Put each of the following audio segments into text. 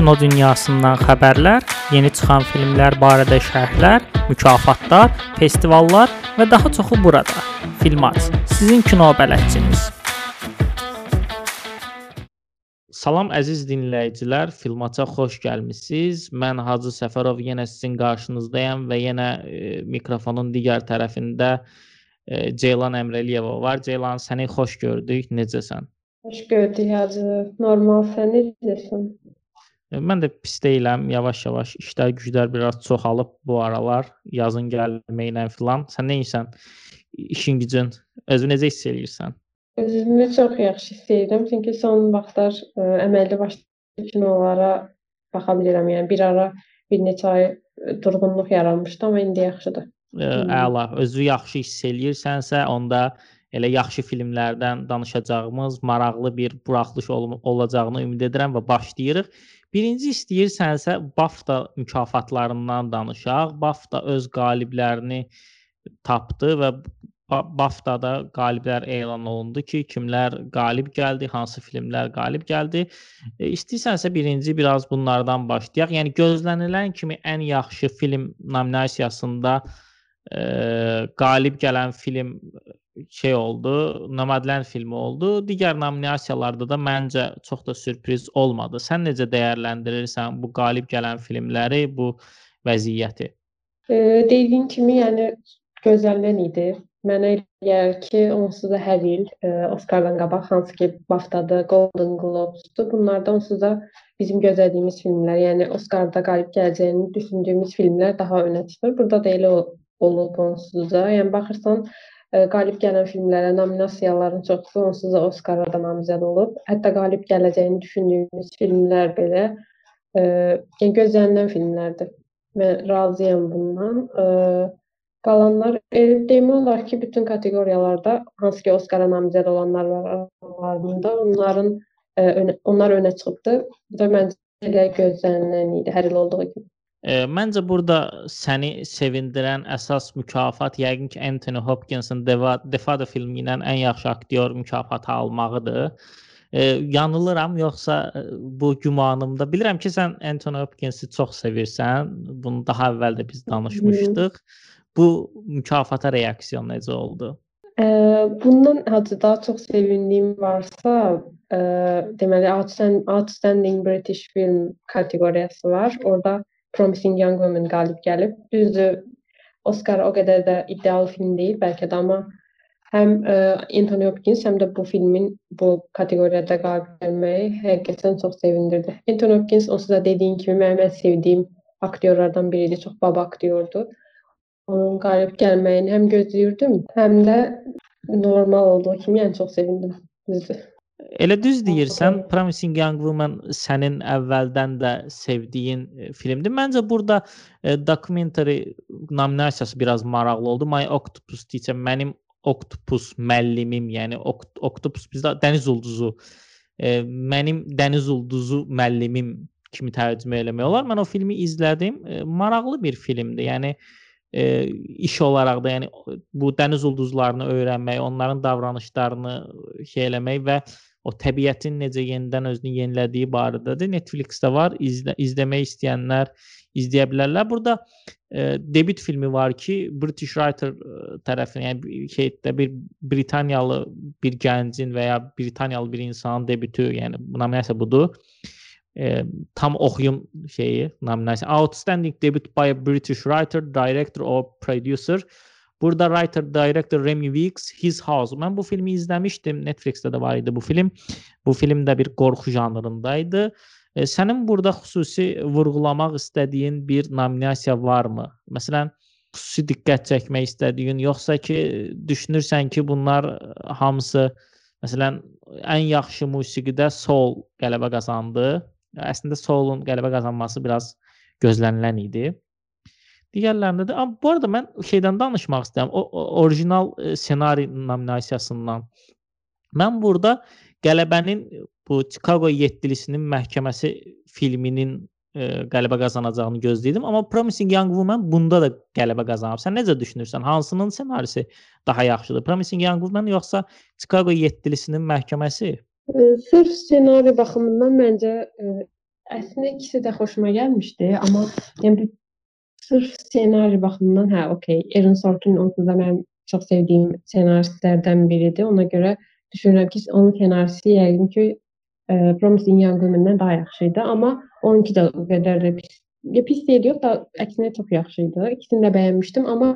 kino dünyasından xəbərlər, yeni çıxan filmlər barədə şərhlər, mükafatlar, festivallar və daha çoxu burada. Filmat, sizin kino bələdçiniz. Salam əziz dinləyicilər, Filmaça xoş gəlmisiniz. Mən Hacı Səfərov yenə sizin qarşınızdayam və yenə e, mikrofonun digər tərəfində e, Ceylan Əmrəliyeva var. Ceylan, səni xoş gördük. Necəsən? Xoş gördük Hacı. Normal, sən necəsən? E, mən də pis deyiləm. Yavaş-yavaş işlər, güclər biraz çoxalıb bu aralar, yazın gəlməklə filan. Sən nə edirsən? İşin gücün, özünü necə hiss eləyirsən? Özümü çox yaxşı hiss edirəm, çünki son vaxtlar ə, əməlli başlı kinolara baxa bilirəm. Yəni bir ara bir neçə ay durğunluq yaranmışdı, amma indi yaxşıdır. Ə, əla. Özü yaxşı hiss eləyirsənsə, onda elə yaxşı filmlərdən danışacağımız maraqlı bir buraxılış ol olacağını ümid edirəm və başlayırıq. Birinci istəyirsənsə BAFTA mükafatlarından danışaq. BAFTA öz qaliblərini tapdı və BAFTA-da qaliblər elan olundu ki, kimlər qalib gəldi, hansı filmlər qalib gəldi. E, istəyirsənsə birinci biraz bunlardan başlayaq. Yəni gözlənilən kimi ən yaxşı film nominasiyasında e, qalib gələn film şey oldu, Nomadland filmi oldu. Digər nominasiyalarda da məncə çox da sürpriz olmadı. Sən necə dəyərləndirirsən bu qalib gələn filmləri, bu vəziyyəti? E, dediyin kimi, yəni gözlənilən idi. Mənə gəlir ki, onsuz da hər il ə, Oscardan qabaq hansı ki BAFTA-da, Golden Globes-dur, bunlarda onsuz da bizim gözlədiyimiz filmlər, yəni Oscarda qalib gələcəyini düşündüyümüz filmlər daha önə çıxır. Burada da elə olub onsuz da. Yəni baxırsan ə, qalib gələn filmlərə nominasiyaların çoxusu onsuz da Oscara da namizəd olub. Hətta qalib gələcəyini düşündüyümüz filmlər belə ə, yəni gözlənilən filmlərdir. Mən razıyam bundan. Ə, Qalanlar e, demək olar ki, bütün kateqoriyalarda hansı ki Oskara namizəd olanlar var aralarında, onların e, önə, onlar önə çıxıbdı. Bu da məncə elə gözlənilən idi hər il olduğu kimi. E, məncə burada səni sevindirən əsas mükafat yəqin ki Anthony Hopkinsin The Father filmi ilə ən yaxşı aktyor mükafatı almağıdır. E, yanılıram yoxsa bu gümanımda bilirəm ki sən Anthony Hopkinsi çox sevirsən. Bunu daha əvvəl də biz danışmışdıq. Bu mükafata reaksiyon necə oldu? Ə, bundan həcə daha çox sevindiyim varsa, ə, deməli Outstanding, Outstanding British Film kateqoriyası var. Orada Promising Young Woman qalib gəlib. Düzdür, Oscar o qədər də iddialı film deyil bəlkə də, amma həm ə, Anthony Hopkins, həm də bu filmin bu kateqoriyada qalib gəlməyi həqiqətən çox sevindirdi. Anthony Hopkins onsuz da dediyim kimi mənim ən sevdiyim aktyorlardan biri idi. Çox baba aktyordur onun qalib gəlməyini həm gözləyirdim, həm də normal olduğu kimi, yəni çox sevindim. Düzdür. Elə düz deyirsən. Promising Young Woman sənin əvvəldən də sevdiyin e, filmdir. Məncə burada e, documentary nominasiyası biraz maraqlı oldu. My Octopus deyəcəm, mənim Octopus müəllimim, yəni Octopus bizdə dəniz ulduzu. E, mənim dəniz ulduzu müəllimim kimi tərcümə eləmək olar. Mən o filmi izlədim. E, maraqlı bir filmdir. Yəni e, e, iş olaraq da, yəni bu dəniz ulduzlarını öyrənmək, onların davranışlarını şey eləmək və o təbiətin necə yenidən özünü yenilədiyi barədədir. Netflix-də var. İzlə, izləmək istəyənlər izləyə bilərlər. Burada e, debüt filmi var ki, British Writer e, tərəfindən, yəni şeydə bir Britaniyalı bir gəncin və ya Britaniyalı bir insanın debütü, yəni nominasiya budur e, tam oxuyum şeyi nominasiya. Outstanding debut by a British writer, director or producer. Burada writer, director Remy Weeks, His House. Mən bu filmi izləmişdim. Netflix-də də var idi bu film. Bu film də bir qorxu janrındaydı. E, sənin burada xüsusi vurğulamaq istədiyin bir nominasiya varmı? Məsələn, xüsusi diqqət çəkmək istədiyin, yoxsa ki düşünürsən ki, bunlar hamısı məsələn ən yaxşı musiqidə soul qələbə qazandı Əslində Soulun qələbə qazanması biraz gözlənilən idi. Digərlərində də bu arada mən şeydən danışmaq istəyirəm. O, o orijinal e, ssenari nominasiyasından. Mən burada qələbənin bu Chicago 7-lisinin məhkəməsi filminin e, qələbə qazanacağını gözləyirdim, amma Promising Young Woman bunda da qələbə qazanıb. Sən necə düşünürsən? Hansının ssenarisi daha yaxşıdır? Promising Young Woman yoxsa Chicago 7-lisinin məhkəməsi? Sırf ssenari baxımından məncə ə, əslində ikisi də xoşuma gəlmişdi, amma yəni sırf ssenari baxımından hə, okey. Aaron Sorkin onsuz da mənim çox sevdiyim ssenaristlərdən biridir. Ona görə düşünürəm ki, onun ssenarisi yəqin ki, ə, Promising Young Woman-dan daha yaxşı idi, amma onunki də o qədər də pis, ya pis deyil, yox da əksinə çox yaxşı idi. İkisini də bəyənmişdim, amma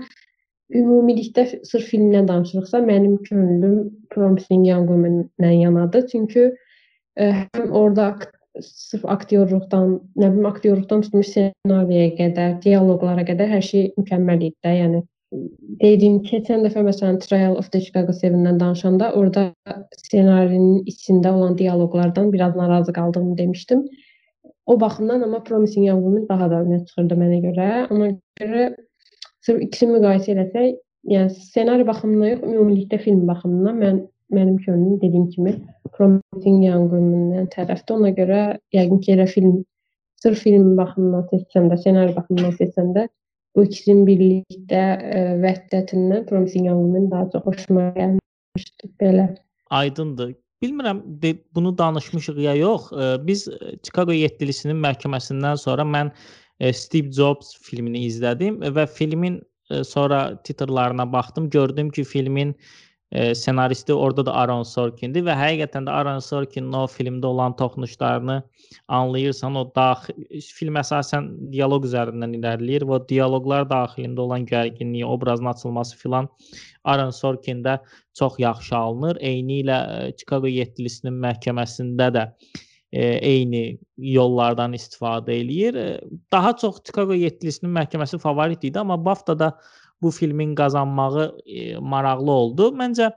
ümumilikdə sırf filmdən danışırıqsa, mənim könlüm Promising Young Woman-la yanadır. Çünki ə, həm orada sırf aktyorluqdan, nə bilim aktyorluqdan tutmuş ssenariyə qədər, dialoqlara qədər hər şey mükəmməl idi də. Yəni dediyim keçən dəfə məsələn Trial of the Chicago 7-dən danışanda orada ssenarinin içində olan dialoqlardan biraz narazı qaldığımı demişdim. O baxımdan amma Promising Young Woman daha da önə çıxırdı mənə görə. Ona görə sırf ikisini müqayisə etsək, yəni ssenari baxımından yox, ümumilikdə film baxımından mən mənim könlüm dediyim kimi Promising Young Woman-dan tərəfdə. Ona görə yəqin ki, elə film sırf film baxımından seçsəm də, ssenari baxımından seçsəm də bu ikisinin birlikdə ə, vəhdətindən Promising Young Woman daha çox xoşuma gəlmişdi belə. Aydındır. Bilmirəm de, bunu danışmışıq ya yox. Biz Chicago 7-lisinin məhkəməsindən sonra mən Steve Jobs filmini izlədim və filmin sonra titrlarına baxdım, gördüm ki, filmin e, senaristi orada da Aaron Sorkindir və həqiqətən də Aaron Sorkinin o filmdə olan toxunuşlarını anlayırsan. O daxil film əsasən dialoq üzərindən irəliləyir və o dialoqlar daxilində olan gərginliyi, obrazın açılması filan Aaron Sorkində çox yaxşı alınır. Eyni ilə Chicago 7-lisinin məhkəməsində də e, eyni yollardan istifadə eləyir. Daha çox Chicago 7-lisinin məhkəməsi favorit idi, amma BAFTA-da bu filmin qazanmağı e, maraqlı oldu. Məncə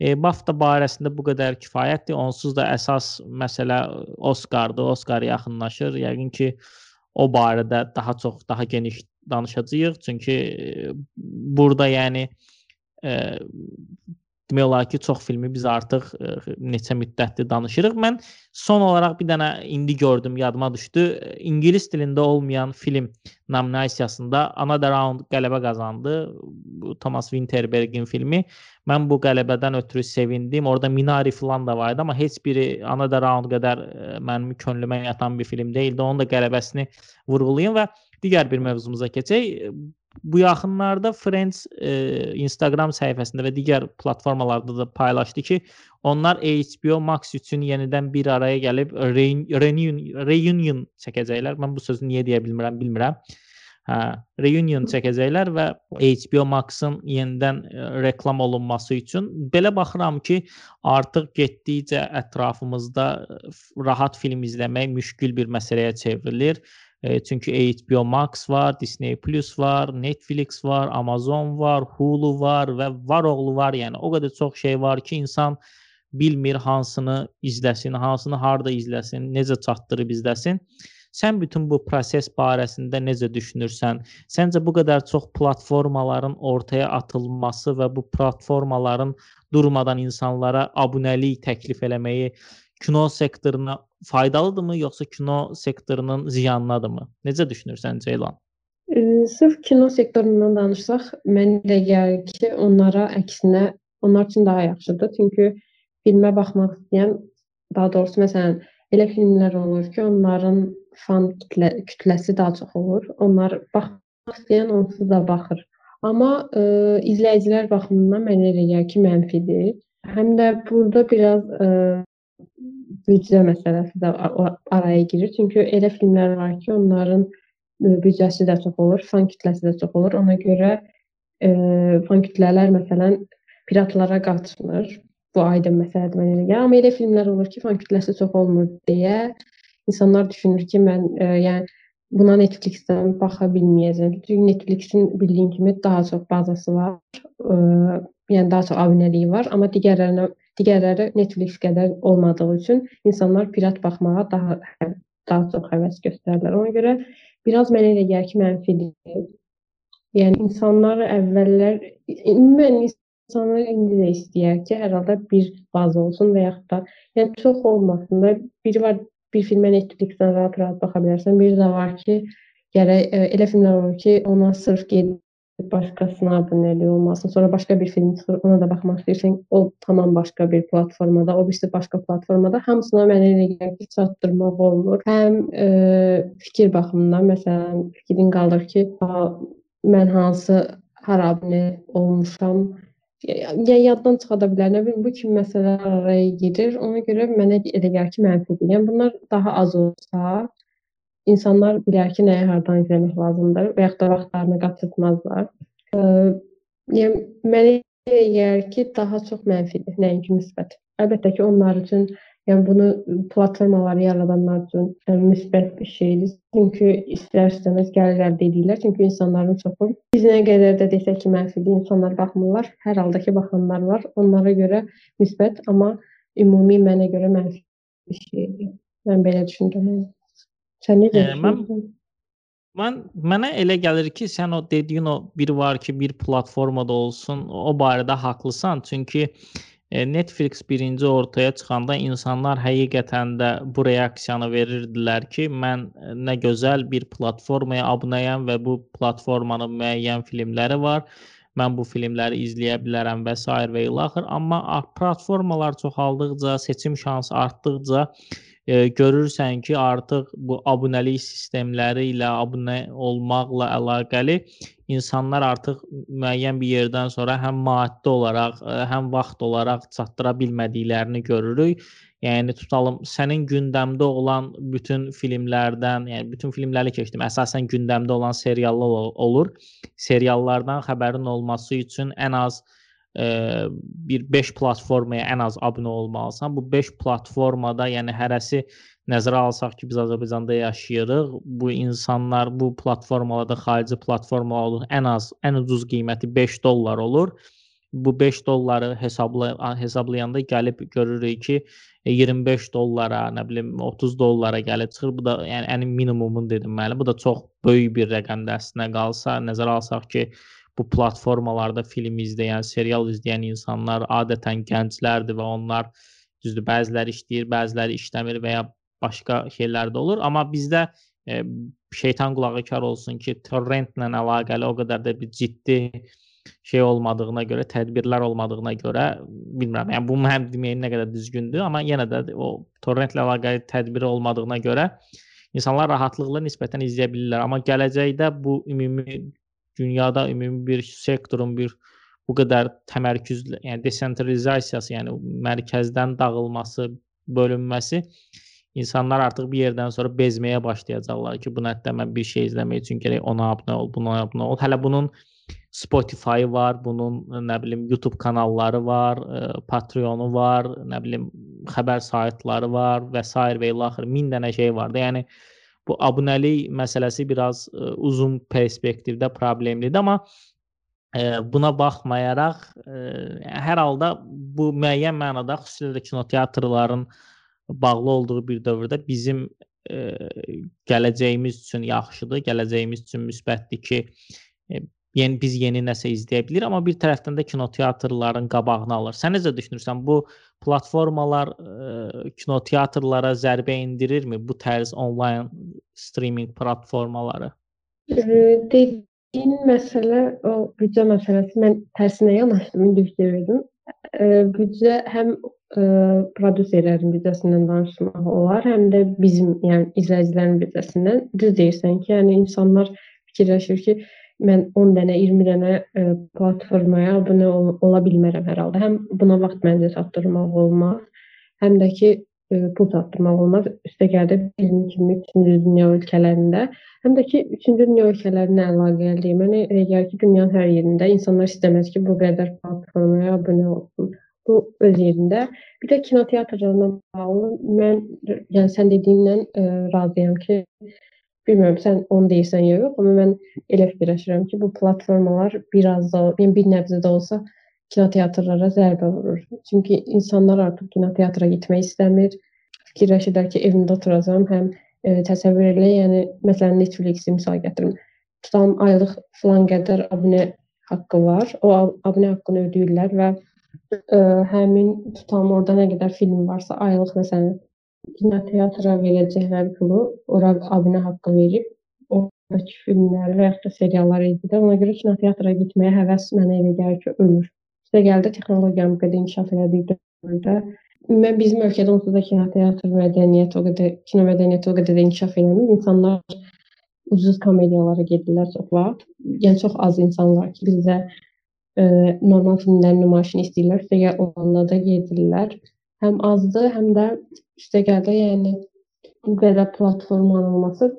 e, BAFTA barəsində bu qədər kifayətdir. Onsuz da əsas məsələ Oskardır. Oskar yaxınlaşır. Yəqin ki, o barədə daha çox, daha geniş danışacağıq. Çünki e, burada yəni e, demək olar ki, çox filmi biz artıq ə, e, neçə müddətdir danışırıq. Mən son olaraq bir dənə indi gördüm, yadıma düşdü. İngilis dilində olmayan film nominasiyasında Another Round qələbə qazandı. Bu Thomas Winterbergin filmi. Mən bu qələbədən ötürü sevindim. Orada Minari falan da var idi, amma heç biri Another Round qədər e, mənim könlümə yatan bir film deyildi. Onun da qələbəsini vurğulayım və digər bir mövzumuza keçək bu yaxınlarda Friends e, Instagram səhifəsində və digər platformalarda da paylaşdı ki, onlar HBO Max üçün yenidən bir araya gəlib reunion reunion çəkəcəklər. Mən bu sözü niyə deyə bilmirəm, bilmirəm. Hə, reunion çəkəcəklər və HBO Max-ın yenidən ə, reklam olunması üçün belə baxıram ki, artıq getdikcə ətrafımızda rahat film izləmək müşkül bir məsələyə çevrilir. E, çünki HBO Max var, Disney Plus var, Netflix var, Amazon var, Hulu var və var oğlu var. Yəni o qədər çox şey var ki, insan bilmir hansını izləsin, hansını harda izləsin, necə çatdırıb izləsin. Sən bütün bu proses barəsində necə düşünürsən? Səncə bu qədər çox platformaların ortaya atılması və bu platformaların durmadan insanlara abunəlik təklif eləməyi kino sektoruna faydalıdırmı yoxsa kino sektorunun ziyanınadırmı? Necə düşünürsən Ceylan? E, sırf kino sektorundan danışsaq, mən elə gəlir ki, onlara əksinə onlar üçün daha yaxşıdır. Çünki filmə baxmaq istəyən, daha doğrusu məsələn, elə filmlər olur ki, onların fan kütlə, kütləsi daha çox olur. Onlar baxmaq istəyən onsuz da baxır. Amma ə, izləyicilər baxımından mənə elə gəlir ki, mənfidir. Həm də burada biraz ə, büdcə məsələsi də araya girir. Çünki elə filmlər var ki, onların büdcəsi də çox olur, fan kütləsi də çox olur. Ona görə e, fan kütlələr məsələn piratlara qaçmır. Bu aydın məsələdir mənə elə. Amma elə filmlər olur ki, fan kütləsi çox olmur deyə insanlar düşünür ki, mən e, yəni buna Netflix-dən baxa bilməyəcəm. Çünki Netflix-in bildiyim kimi daha çox bazası var. E, yəni daha çox abunəliyi var, amma digərlərinə digərləri Netflix qədər olmadığı üçün insanlar pirat baxmağa daha daha çox həvəs göstərirlər. Ona görə biraz mənə elə gəlir ki, mənfidir. Yəni insanlar əvvəllər ümumən insanlar indi də istəyər ki, hər halda bir baza olsun və yaxud da yəni çox olmasın da biri var bir filmə Netflix-dən rahat-rahat baxa bilərsən. Biri də var ki, gərək elə filmlər olur ki, ona sırf gedib başqasına abunəlik olmasın. Sonra başqa bir film çıxır, ona da baxmaq istəyirsən, o tamam başqa bir platformada, o birisi başqa platformada. Hamısına mənə elə gəlir ki, çatdırmaq olmur. Həm e, fikir baxımından, məsələn, fikrin qalır ki, mən hansı hara abunə olmuşam, ya yaddan çıxada bilər. Nə bilim, bu kimi məsələlər araya gedir. Ona görə mənə elə gəlir ki, mənfidir. Yəni bunlar daha az olsa, insanlar bilər ki, nəyi hardan izləmək lazımdır və yaxud da vaxtlarını qaçırtmazlar. Yəni mənə gəlir ki, daha çox mənfidir, nəinki müsbət. Əlbəttə ki, onlar üçün Yəni bunu platformaları yaradanlar üçün yəni, müsbət bir şeydir. Çünki istər-istəməz gəlir əldə edirlər. Çünki insanların çoxu biz nə qədər də desək ki, mənfidir insanlar baxmırlar. Hər halda ki, baxanlar var. Onlara görə müsbət, amma ümumi mənə görə mənfi bir şeydir. Mən belə düşünürəm. Sən necə düşünürsən? Mən mənə elə gəlir ki, sən o dediyin o bir var ki, bir platformada olsun, o barədə haqlısan. Çünki E, Netflix birinci ortaya çıxanda insanlar həqiqətən də bu reaksiyanı verirdilər ki, mən e, nə gözəl bir platformaya abunəyəm və bu platformanın müəyyən filmləri var. Mən bu filmləri izləyə bilərəm və s. və ilaxır. Amma platformalar çoxaldıqca, seçim şansı artdıqca e, görürsən ki, artıq bu abunəlik sistemləri ilə abunə olmaqla əlaqəli insanlar artıq müəyyən bir yerdən sonra həm maddi olaraq, həm vaxt olaraq çatdıra bilmədiklərini görürük. Yəni tutalım sənin gündəmdə olan bütün filmlərdən, yəni bütün filmləri keçdim. Əsasən gündəmdə olan seriallar olur. Seriallardan xəbərin olması üçün ən az bir 5 platformaya ən az abunə olmalısan. Bu 5 platformada, yəni hərəsi nəzərə alsaq ki, biz Azərbaycanda yaşayırıq. Bu insanlar bu platformalarda xarici platformalar olur. Ən az ən ucuz qiyməti 5 dollar olur. Bu 5 dolları hesabla hesablayanda gəlib görürük ki, 25 dollara, nə bilim 30 dollara gəlib çıxır. Bu da yəni ən minimumun dedim məli. Bu da çox böyük bir rəqəmdə əslində qalsa, nəzərə alsaq ki, bu platformalarda film izləyən, serial izləyən insanlar adətən gənclərdir və onlar düzdür, bəziləri işləyir, bəziləri işləmir və ya başqa şeylər də olur, amma bizdə e, şeytan qulağı kar olsun ki, torrentlə əlaqəli o qədər də bir ciddi şey olmadığına görə, tədbirlər olmadığına görə bilmirəm. Yəni bu mənim deməyim nə qədər düzgündür, amma yenə də o torrentlə əlaqəli tədbiri olmadığına görə insanlar rahatlıqla nisbətən izləyə bilirlər. Amma gələcəkdə bu ümumi dünyada ümumi bir sektorun bir bu qədər təmərküzlü, yəni desentralizasiyası, yəni mərkəzdən dağılması, bölünməsi insanlar artıq bir yerdən sonra bezməyə başlayacaqlar ki, bu nədə mən bir şey izləmək üçün gərək ona abunə ol, buna abunə ol. Hələ bunun Spotify var, bunun nə bilim YouTube kanalları var, Patreonu var, nə bilim xəbər saytları var və s. və ilaxır 1000 dənə şey var da. Yəni bu abunəlik məsələsi biraz ə, e, uzun perspektivdə problemlidir, amma ə, e, buna baxmayaraq ə, e, hər halda bu müəyyən mənada xüsusilə də kinoteatrların bağlı olduğu bir dövrdə bizim ə, gələcəyimiz üçün yaxşıdır, gələcəyimiz üçün müsbətdir ki, yeni biz yeni nəsə izləyə bilir, amma bir tərəfdən də kinoteatrların qabağını alır. Sən necə düşünürsən bu platformalar ə, kinoteatrlara zərbə endirirmi bu tərz onlayn streaming platformaları? Dediyin məsələ o büdcə məsələsi. Mən tərsinə yanaşdım, indi fikir verdim. Büdcə həm ə, prodüserlərin büdcəsindən danışmaq olar, həm də bizim, yəni izləyicilərin büdcəsindən. Düz deyirsən ki, yəni insanlar fikirləşir ki, mən 10 dənə, 20 dənə ə, e, platformaya abunə ol ola bilmərəm hər halda. Həm buna vaxt məncə çatdırmaq olmaz, həm də ki ə, e, pul çatdırmaq olmaz. Üstəgəl də bizim kimi 3-cü dünya ölkələrində, həm də ki 3-cü dünya ölkələrinə əlaqəli. Mənə elə gəlir ki, dünyanın hər yerində insanlar istəməz ki, bu qədər platformaya abunə olsun. Bu öz yerində. Bir də kinoteatrlarla bağlı mən yəni sən dediyindən ə, e, razıyam ki, Bilmirəm sən onu deyirsən ya yox, amma mən elə fikirləşirəm ki, bu platformalar biraz da, yəni bir nəbzə də olsa kinoteatrlara zərbə vurur. Çünki insanlar artıq kinoteatra getmək istəmir. Fikirləşirlər ki, evimdə oturacağam, həm e, təsəvvür elə, yəni məsələn Netflix-i misal gətirim. Tutam aylıq filan qədər abunə haqqı var. O abunə haqqını ödəyirlər və ə, e, həmin tutam orada nə qədər film varsa aylıq məsələn kinoteatra verəcəkləri pulu ora abunə haqqı verib o Bakı filmləri və yaxud da seriallar izləyirəm. Ona görə kinoteatra getməyə həvəs mənə elə gəlir ki, ölür. İşte gəldi texnologiyanın bu qədər inkişaf elədiyi dövrdə mən bizim ölkədə onsuz da kinoteatr mədəniyyəti o qədər, kino mədəniyyəti o qədər də inkişaf eləmir. İnsanlar ucuz komediyalara gedirlər çox vaxt. Yəni çox az insan var ki, bizdə e, normal filmlərin nümayişini istəyirlər. Üstəgəl onlarla da gedirlər. Həm azdır, həm də üstəgəl də yəni bu qədər platformanın olması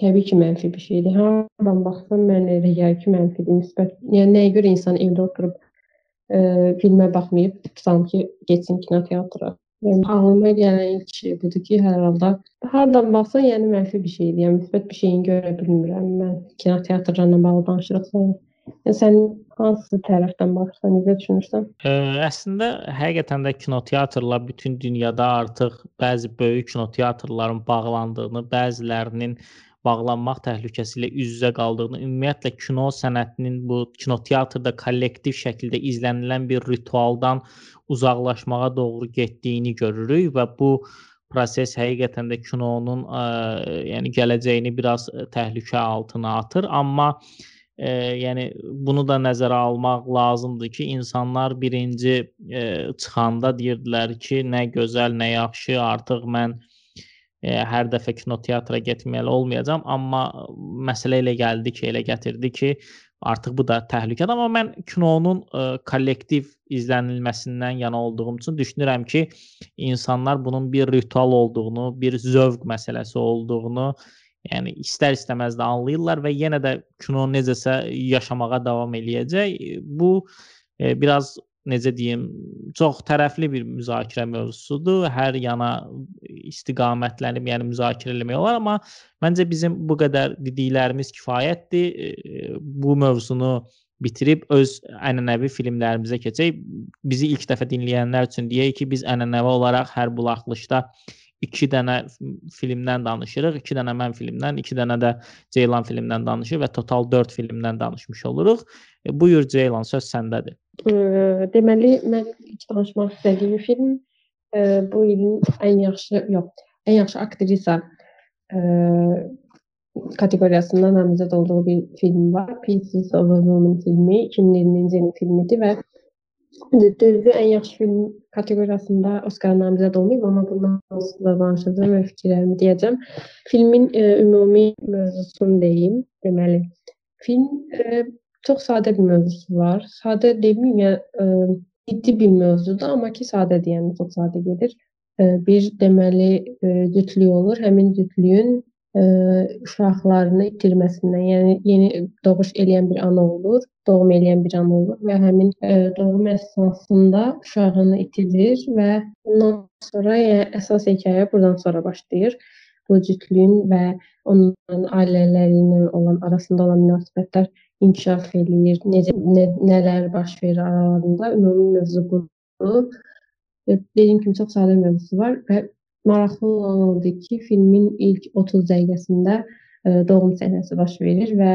təbii ki, mənfi bir şeydir. Hardan baxsan mənə elə gəlir ki, mənfidir, müsbət. Yəni nəyə görə insan evdə oturub ə, filmə baxmayıb, sanki getsin kinoteatra. Yəni ağlıma gələn ilk şey budur ki, hər halda hardan baxsan, yəni mənfi bir şeydir. Yəni müsbət bir şeyini görə bilmirəm mən kinoteatrlarla bağlı danışırıqsa. Yəni sən hansı tərəfdən baxırsan, necə düşünürsən? Ə, əslində həqiqətən də kinoteatrlar bütün dünyada artıq bəzi böyük kinoteatrların bağlandığını, bəzilərinin bağlanmaq təhlükəsi ilə üz-üzə qaldığını, ümumiyyətlə kino sənətinin bu kinoteatrda kollektiv şəkildə izlənilən bir ritualdan uzaqlaşmağa doğru getdiyini görürük və bu proses həqiqətən də kinonun ə, yəni gələcəyini biraz təhlükə altına atır, amma e, yəni bunu da nəzərə almaq lazımdır ki, insanlar birinci e, çıxanda deyirdilər ki, nə gözəl, nə yaxşı, artıq mən e, hər dəfə kinoteatra getməli olmayacağam, amma məsələ elə gəldi ki, elə gətirdi ki, artıq bu da təhlükədir, amma mən kinonun ə, kollektiv izlənilməsindən yana olduğum üçün düşünürəm ki, insanlar bunun bir ritual olduğunu, bir zövq məsələsi olduğunu Yəni istər-istəməz də anlayırlar və yenə də kino necəsə yaşamağa davam eləyəcək. Bu e, biraz necə deyim, çox tərəfli bir müzakirə mövzusudur. Hər yana istiqamətlənib, yəni müzakirə eləmək olar, amma məncə bizim bu qədər dediklərimiz kifayətdir. E, bu mövzunu bitirib öz ənənəvi filmlərimizə keçək. Bizi ilk dəfə dinləyənlər üçün deyək ki, biz ənənəvi olaraq hər buraxılışda 2 dənə filmdən danışırıq. 2 dənə mən filmdən, 2 dənə də Ceylan filmdən danışır və total 4 filmdən danışmış oluruq. E, buyur Ceylan, söz səndədir. E, deməli mən ilk danışmaq istədiyim film e, bu ilin ən yaxşı, yox, ən yaxşı aktrisa e, kateqoriyasında namizəd olduğu bir film var. Pieces of a Woman filmi 2020-ci ilin filmidir və Düzdür, ən yaxşı film kateqoriyasında Oskar namizəd olmayıb, amma bundan da danışacağam və fikirlərimi deyəcəm. Filmin e, ümumi mövzusunu deyim. Deməli, film e, çox sadə bir mövzusu var. Sadə deməyim, yəni e, ciddi bir mövzudur, amma ki sadə deyəndə çox sadə gedir. E, bir deməli e, cütlük olur. Həmin cütlüyün ə, uşaqlarını itirməsindən, yəni yeni doğuş eləyən bir ana olur, doğum eləyən bir ana olur və həmin ə, doğum əsnasında uşağını itirir və bundan sonra yəni əsas hekayə burdan sonra başlayır. Bu cütlüyün və onların ailələri ilə olan arasında olan münasibətlər inkişaf eləyir. Necə nə, nələr baş verir aralarında ümumi mövzu budur. Dediyim kimi çox sadə mövzusu var və maraqlı olan odur ki, filmin ilk 30 dəqiqəsində ə, e, doğum səhnəsi baş verir və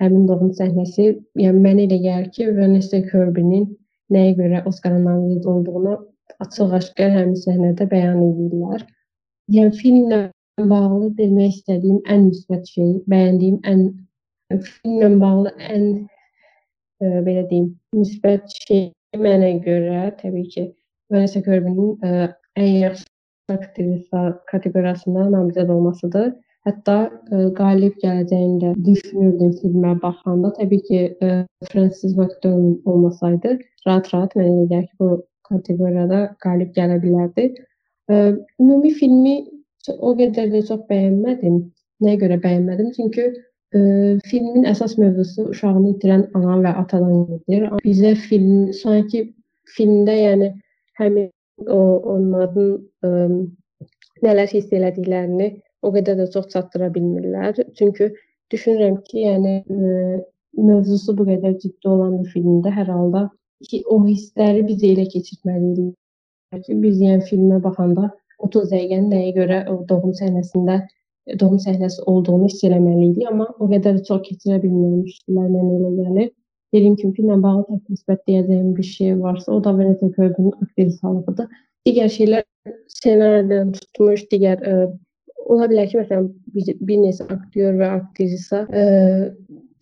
həmin doğum səhnəsi, yəni mənə elə gəlir ki, Vanessa Kirby-nin nəyə görə Oskara namizəd olduğunu açıq-aşkar həmin səhnədə bəyan edirlər. Yəni filmlə bağlı demək istədiyim ən müsbət şey, bəyəndiyim ən filmlə bağlı ən ə, e, belə deyim, müsbət şey mənə görə təbii ki, Vanessa Kirby-nin e, ən yaxşı aktrisa kateqoriyasında namizəd olmasıdır. Hətta ə, e, qalib gələcəyini də düşünürdüm filmə baxanda. Təbii ki, ə, e, Frances McDormand olmasaydı, rahat-rahat mənə elə gəlir ki, bu kateqoriyada qalib gələ bilərdi. Ə, e, ümumi filmi o qədər də çox bəyənmədim. Nəyə görə bəyənmədim? Çünki ə, filmin əsas mövzusu uşağını itirən ana və atadan gedir. Bizə film sanki filmdə yəni həmin o onların ə, nələr hiss elədiklərini o qədər də çox çatdıra bilmirlər. Çünki düşünürəm ki, yəni ə, mövzusu bu qədər ciddi olan bir filmdə hər halda ki, o hissləri biz elə keçirməliyik ki, biz yəni filmə baxanda 30 dəqiqənin nəyə görə o doğum səhnəsində doğum səhnəsi olduğunu hiss eləməliydik, amma o qədər çox keçirə bilməmişdilər mənə elə gəlir. Dediyim kimi filmlə bağlı tək müsbət deyəcəyim bir şey varsa, o da Vanessa Kirby'nin aktrisalıqıdır. Digər şeylər ssenaridən tutmuş, digər ə, ola bilər ki, məsələn, bir, bir neçə aktyor və aktrisa ə,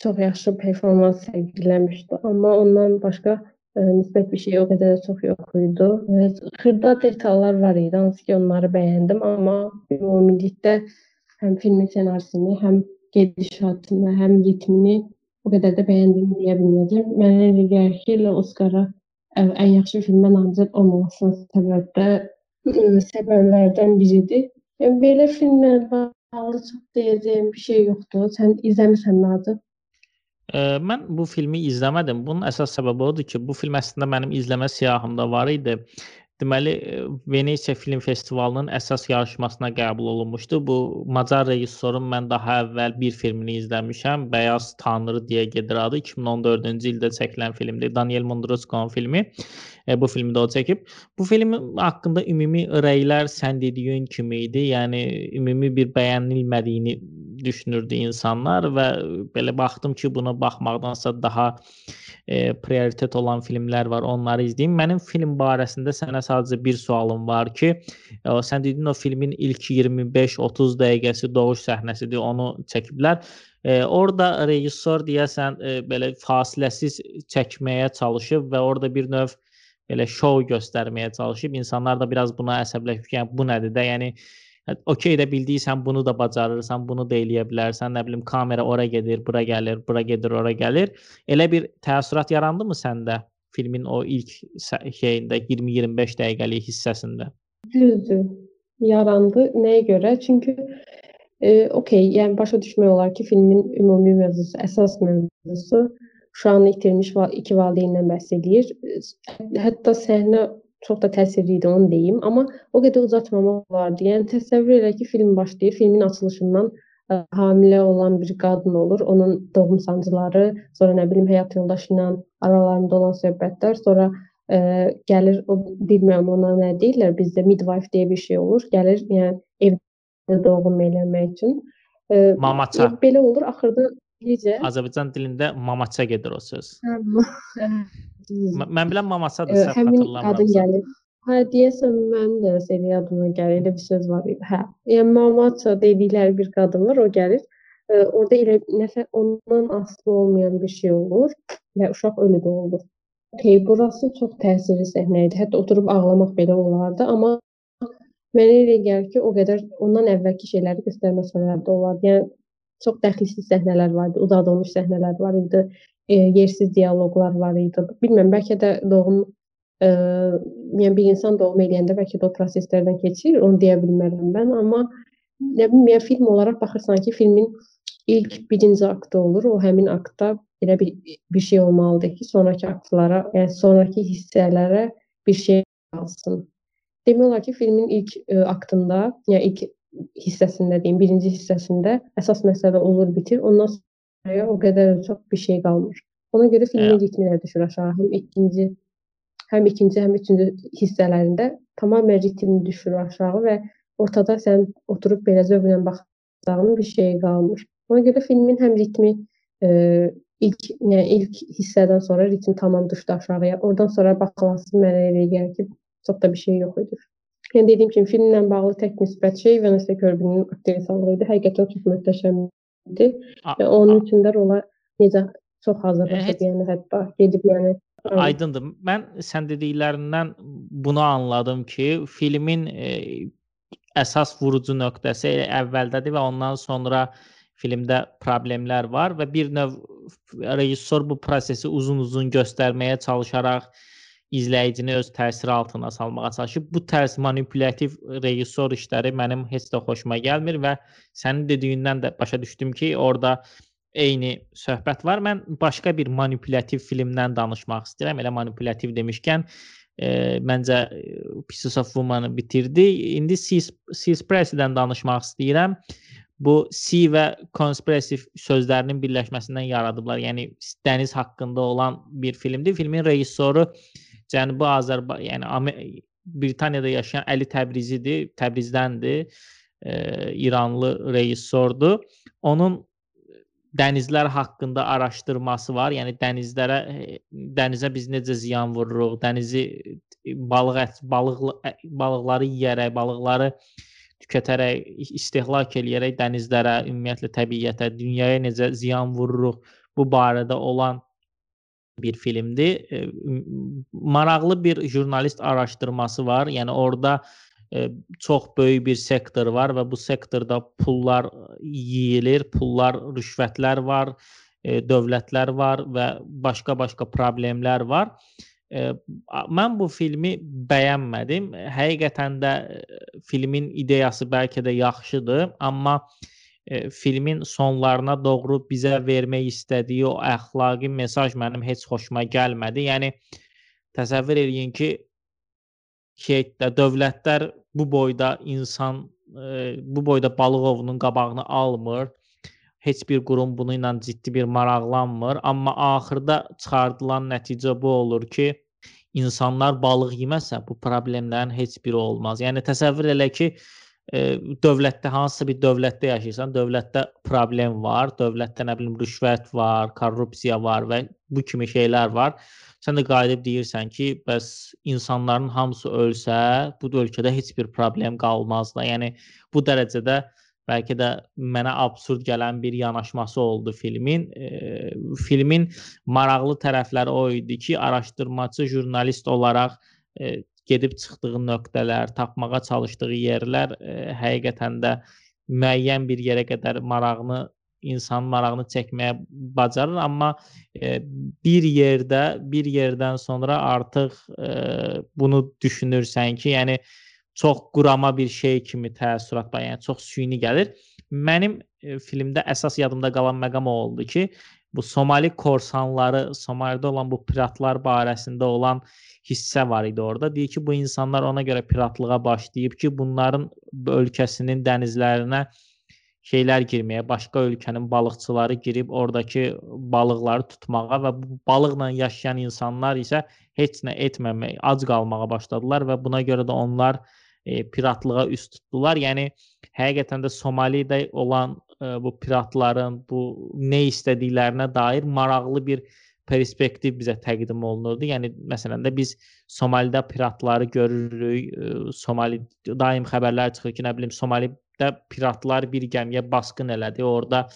çox yaxşı performans sərgiləmişdi, amma ondan başqa ə, nisbət bir şey o qədər də çox yox idi. Xırda detallar var idi, hansı ki, onları bəyəndim, amma ümumilikdə həm filmin ssenarisini, həm gedişatını, həm ritmini o qədər də bəyəndiyimi deyə bilməyəcəm. Mənə elə gəlir ki, Oskara ən yaxşı filmə namizəd olmamasının səbəbi də səbəblərdən biridir. Yəni belə filmlər bağlı çox deyəcəyim bir şey yoxdur. Sən izləmisən Nazım? Ə, mən bu filmi izləmədim. Bunun əsas səbəbi odur ki, bu film əslində mənim izləmə siyahımda var idi. Deməli, Venesiya Film Festivalının əsas yarışmasına qəbul olunmuşdu. Bu Macar rejissorun mən daha əvvəl bir filmini izləmişəm. Bəyaz Tanrı deyə gedir adı. 2014-cü ildə çəkilən filmdir. Daniel Mondrusco'nun filmi. E, bu filmi də o çəkib. Bu film haqqında ümumi rəylər sən dediyin kimi idi. Yəni ümumi bir bəyənilmədiyini düşünürdü insanlar və belə baxdım ki, buna baxmaqdansa daha e, prioritet olan filmlər var, onları izləyim. Mənim film barəsində sənə sadəcə bir sualım var ki, e, sən dedin o filmin ilk 25-30 dəqiqəsi doğuş səhnəsidir, onu çəkiblər. E, orada rejissor deyəsən e, belə fasiləsiz çəkməyə çalışıb və orada bir növ belə şou göstərməyə çalışıb. İnsanlar da biraz buna əsəbləşib. Yəni bu nədir də? Yəni okey də bildiysən bunu da bacarırsan, bunu da eləyə bilərsən. Nə bilim kamera ora gedir, bura gəlir, bura gedir, ora gəlir. Elə bir təəssürat yarandımı səndə filmin o ilk şeyində 20-25 dəqiqəlik hissəsində? Düzdür. Yarandı. Nəyə görə? Çünki e, okey, yəni başa düşmək olar ki, filmin ümumi mövzusu, əsas mövzusu uşağını itirmiş iki valideyndən bəhs edir. Hətta səhnə çox da təsirli idi, onu deyim. Amma o qədər uzatmamaq olardı. Yəni təsəvvür elə ki, film başlayır. Filmin açılışından ə, hamilə olan bir qadın olur. Onun doğum sancıları, sonra nə bilim həyat yoldaşı ilə aralarında olan söhbətlər, sonra ə, gəlir o bilmirəm ona nə deyirlər. Bizdə midwife deyə bir şey olur. Gəlir, yəni evdə doğum eləmək üçün. Ə, mamaça. Belə olur. Axırda necə? Azərbaycan dilində mamaça gedir o söz. Mən bilən mamasadır, səhv xatırlamıram. Hə, deyəsən mən də səni yadıma gəlir. Elə bir söz var idi. Hə. Yəni mamaça dedikləri bir qadın var, o gəlir. E, orada elə nəsə ondan asılı olmayan bir şey olur və uşaq ölü də olur. Okay, burası çox təsirli səhnə idi. Hətta oturub ağlamaq belə olardı, amma mənə elə gəlir ki, o qədər ondan əvvəlki şeyləri göstərməsələr də olardı. Yəni çox dəxilsiz səhnələr var idi, uzadılmış səhnələr var idi e, yersiz dialoqlar var idi. Bilmirəm, bəlkə də doğum e, yəni bir insan doğum eləyəndə bəlkə də o proseslərdən keçir, onu deyə bilmərəm mən, amma nə bilim, yəni film olaraq baxırsan ki, filmin ilk birinci aktı olur. O həmin aktda elə bir bir şey olmalıdır ki, sonrakı aktlara, yəni sonrakı hissələrə bir şey qalsın. Demək olar ki, filmin ilk ə, e, aktında, yəni ilk hissəsində deyim, birinci hissəsində əsas məsələ olur, bitir. Ondan o qədər çox bir şey qalmır. Ona görə filmin ritmi də düşür aşağı. Həm ikinci həm ikinci, həm üçüncü hissələrində tamamilə ritmi düşür aşağı və ortada sən oturub belə zövqlə baxdığın bir şey qalmır. Ona görə filmin həm ritmi e, ilk yəni ilk hissədən sonra ritmi tamam düşdü aşağıya. Oradan sonra baxılası mənə elə gəlir ki, çox da bir şey yox idi. Yəni dediyim kimi filmlə bağlı tək müsbət şey Vanessa Kirby'nin aktrisalığı idi. Həqiqətən çox möhtəşəm. Və onun üçün də rola necə çox hazırlaşıb, yəni hətta gedib yəni Aydındır. Mən sən dediklərindən bunu anladım ki, filmin e, əsas vurucu nöqtəsi əvvəldədir və ondan sonra filmdə problemlər var və bir növ rejissor bu prosesi uzun-uzun göstərməyə çalışaraq izləyicini öz təsiri altına salmağa çalışıb. Bu tərz manipulyativ rejissor işləri mənim heç də xoşuma gəlmir və sənin dediyindən də başa düşdüm ki, orada eyni söhbət var. Mən başqa bir manipulyativ filmdən danışmaq istəyirəm. Elə manipulyativ demişkən, e, məncə Pieces of Woman-ı bitirdi. İndi Seaspiracy-dən danışmaq istəyirəm. Bu C və conspiracy sözlərinin birləşməsindən yaradıblar. Yəni dəniz haqqında olan bir filmdir. Filmin rejissoru Cənubi Azərbaycan, yəni Britaniyada yaşayan Əli Təbrizidir, Təbrizdəndir. E, İranlı rejissordur. Onun dənizlər haqqında araşdırması var. Yəni dənizlərə dənizə biz necə ziyan vururuq, dənizi balıq ət, balıq balıqları yeyərək, balıqları tükətərək, istehlak eləyərək dənizlərə, ümumiyyətlə təbiətə, dünyaya necə ziyan vururuq bu barədə olan bir filmdir. E, maraqlı bir jurnalist araşdırması var. Yəni orada e, çox böyük bir sektor var və bu sektorda pullar yeyilir, pullar, rüşvətlər var, e, dövlətlər var və başqa-başqa problemlər var. E, mən bu filmi bəyənmədim. Həqiqətən də e, filmin ideyası bəlkə də yaxşıdır, amma e, filmin sonlarına doğru bizə vermək istədiyi o əxlaqi mesaj mənim heç xoşuma gəlmədi. Yəni təsəvvür eləyin ki, şeydə dövlətlər bu boyda insan e, bu boyda balıq ovunun qabağını almır. Heç bir qurum bunu ilə ciddi bir maraqlanmır, amma axırda çıxardılan nəticə bu olur ki, insanlar balıq yeməsə bu problemlərin heç biri olmaz. Yəni təsəvvür elə ki, e, dövlətdə hansısa bir dövlətdə yaşayırsan, dövlətdə problem var, dövlətdə nə bilim rüşvət var, korrupsiya var və bu kimi şeylər var. Sən də qayıdıb deyirsən ki, bəs insanların hamısı ölsə, bu ölkədə heç bir problem qalmaz da. Yəni bu dərəcədə bəlkə də mənə absurd gələn bir yanaşması oldu filmin. E, filmin maraqlı tərəfləri o idi ki, araşdırmaçı jurnalist olaraq e, gedib çıxdığı nöqtələr, tapmağa çalışdığı yerlər e, həqiqətən də müəyyən bir yerə qədər marağını insan marağını çəkməyə bacarır, amma e, bir yerdə, bir yerdən sonra artıq e, bunu düşünürsən ki, yəni çox qurama bir şey kimi təəssürat var, yəni çox süni gəlir. Mənim e, filmdə əsas yadımda qalan məqam o oldu ki, bu Somali korsanları, Somalidə olan bu piratlar barəsində olan hissə var idi orada. Deyir ki, bu insanlar ona görə piratlığa başlayıb ki, bunların ölkəsinin dənizlərinə şeylər girməyə, başqa ölkənin balıqçıları girib oradakı balıqları tutmağa və bu balıqla yaşayan insanlar isə heç nə etməmək, ac qalmağa başladılar və buna görə də onlar e, piratlığa üst tutdular. Yəni həqiqətən də Somalidə olan bu piratların bu nə istədiklərinə dair maraqlı bir perspektiv bizə təqdim olunurdu. Yəni məsələn də biz Somalidə piratları görürük. E, Somali daim xəbərlər çıxır ki, nə bilim Somali də piratlar bir gəmiyə basqın elədi. Orda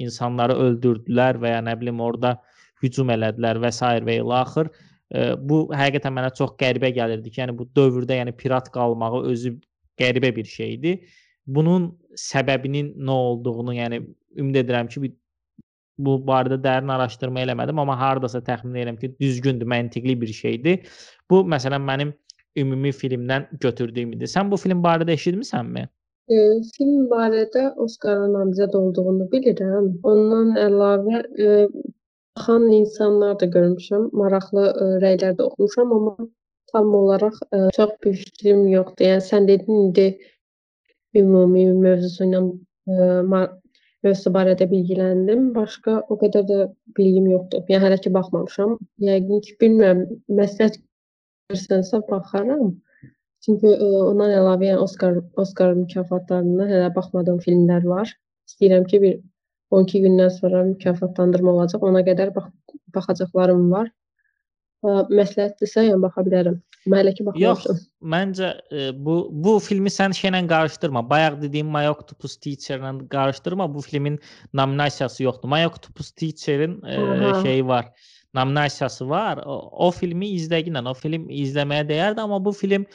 insanları öldürdülər və ya nə bilim orada hücum elədilər və s. və ilə axır. E, bu həqiqətən mənə çox qəribə gəlirdi ki, yəni bu dövrdə yəni pirat qalmağı özü qəribə bir şeydir. Bunun səbəbinin nə olduğunu, yəni ümid edirəm ki, bir bu barədə dərin araşdırma eləmədim, amma hardasa təxmin edirəm ki, düzgündür, məntiqli bir şeydir. Bu məsələn mənim ümumi filmdən götürdüyüm idi. Sən bu film barədə eşitmisənmi? Eee, film barədə Oskara namizəd olduğunu bilirəm. Ondan əlavə, eee, baxan insanlar da görmüşəm, maraqlı, eee, rəylər də oxumuşam, amma tam olaraq, eee, çox bir fikrim yoxdur. Yəni sən dedin indi ümumi mövzusu ilə, ma mövzusu barədə bilgiləndim. Başqa o qədər də bilgim yoxdur. Yəni hələ ki baxmamışam. Yəqin ki, bilmirəm, məsləhət görsənsə baxaram. Çünki ə, e, ondan əlavə yəni Oskar Oskar mükafatlarına hələ baxmadığım filmlər var. İstəyirəm ki, bir 12 gündən sonra mükafatlandırma olacaq. Ona qədər bax baxacaqlarım var. Məsləhətdirsə, yəni baxa bilərəm. Mən hələ ki baxmamışam. Yox, məncə e, bu bu filmi sən şeylə qarışdırma. Bayaq dediyim My Octopus Teacher-la qarışdırma. Bu filmin nominasiyası yoxdur. My Octopus Teacher-in e, şeyi var nominasiyası var. O, o filmi izləginlə, o film izləməyə dəyərdi, amma bu film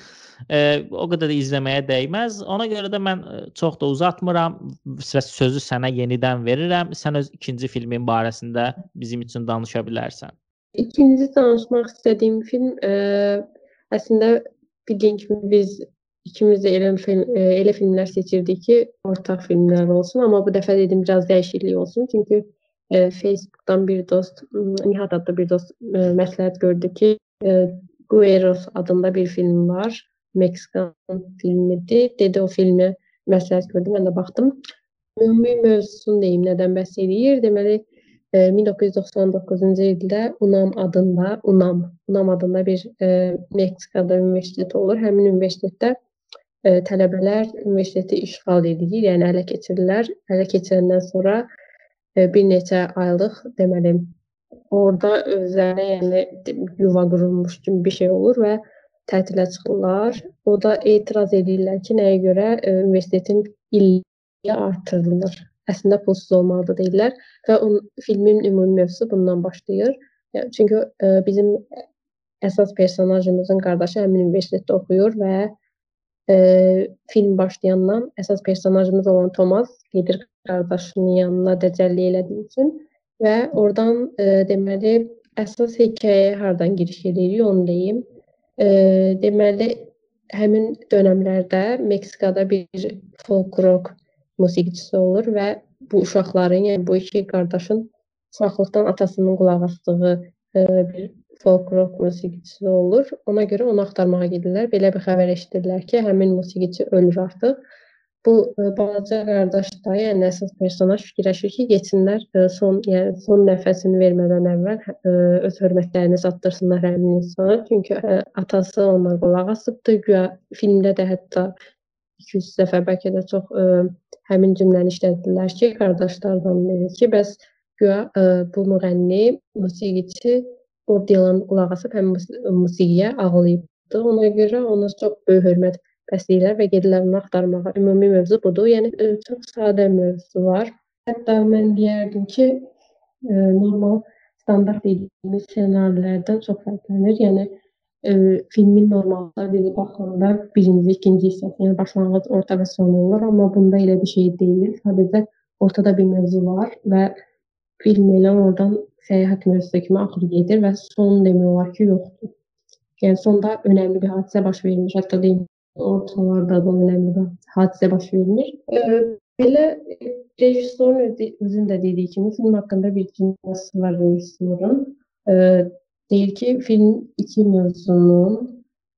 e, o qədər də izləməyə dəyməz. Ona görə də mən e, çox da uzatmıram və sözü sənə yenidən verirəm. Sən öz ikinci filmin barəsində bizim üçün danışa bilərsən. İkinci danışmaq istədiyim film e, əslində bildiyin kimi biz ikimiz də elə film e, elə filmlər seçirdik ki, ortaq filmlər olsun, amma bu dəfə dedim biraz dəyişiklik olsun, çünki e, Facebook'dan bir dost, Nihat adlı bir dost e, məsləhət gördü ki, e, Gueros adında bir film var. Meksikan filmidir. Dedi o filmi məsləhət gördü. Mən də baxdım. Ümumi mövzusunu deyim, nədən bəhs edir. Deməli, 1999-cu ildə UNAM adında, UNAM, UNAM adında bir e, Meksikada universitet olur. Həmin universitetdə e, tələbələr universiteti işğal edir, yəni ələ keçirirlər. Ələ keçirəndən sonra bir neçə aylıq deməli orada özlərinə yəni yuva qurulmuş kimi bir şey olur və tətilə çıxırlar. O da etiraz edirlər ki, nəyə görə universitetin illiyi artırılır. Əslində pulsuz olmalıdır deyirlər və on, filmin ümumi mövzusu bundan başlayır. Yəni, çünki ə, bizim əsas personajımızın qardaşı həmin universitetdə oxuyur və ə, film başlayandan əsas personajımız olan Thomas gedir qardaşının yanına dəcəllik elədiyi üçün və oradan ə, deməli əsas hekayəyə hardan giriş edirik onu deyim. E, deməli həmin dövrlərdə Meksikada bir folk rock musiqiçisi olur və bu uşaqların, yəni bu iki qardaşın uşaqlıqdan atasının qulaq asdığı e, bir folk rock musiqiçisi olur. Ona görə onu axtarmağa gedirlər. Belə bir xəbər eşidirlər ki, həmin musiqiçi ölür artıq bu e, balaca qardaş da, yəni əsas personaj fikirləşir ki, getsinlər e, son, yəni son nəfəsini vermədən əvvəl ə, e, öz hörmətlərini çatdırsınlar həmin insana. Çünki ə, atası ona qulaq asıbdı. Güya filmdə də hətta 200 dəfə bəlkə də çox ə, həmin cümləni işlətdilər ki, qardaşlardan biri ki, bəs güya ə, bu müğənni, musiqiçi Bob Dylan qulaq asıb həmin musiqiyə ağlayıbdı. Ona görə ona çox böyük hörmət bəsləyirlər və gedirlər onu axtarmağa. Ümumi mövzu budur. Yəni ə, e, çox sadə mövzu var. Hətta mən deyərdim ki, ə, e, normal standart dediyimiz ssenarilərdən çox fərqlənir. Yəni e, filmin normalda bizi baxanda birinci, ikinci hissəsi, yəni başlanğıc, orta və son olur, amma bunda elə bir şey deyil. Sadəcə ortada bir mövzu var və film elə oradan səyahət mövzusu kimi axır gedir və son demək olar ki, yoxdur. Yəni sonda önəmli bir hadisə baş vermiş. Hətta deyim ortalarda da önəmli bir hadisə baş vermiş. E, belə rejissorun özü, özün də dediyi kimi film haqqında bir cümləsi var rejissorun. E, deyir ki, film iki mövzunun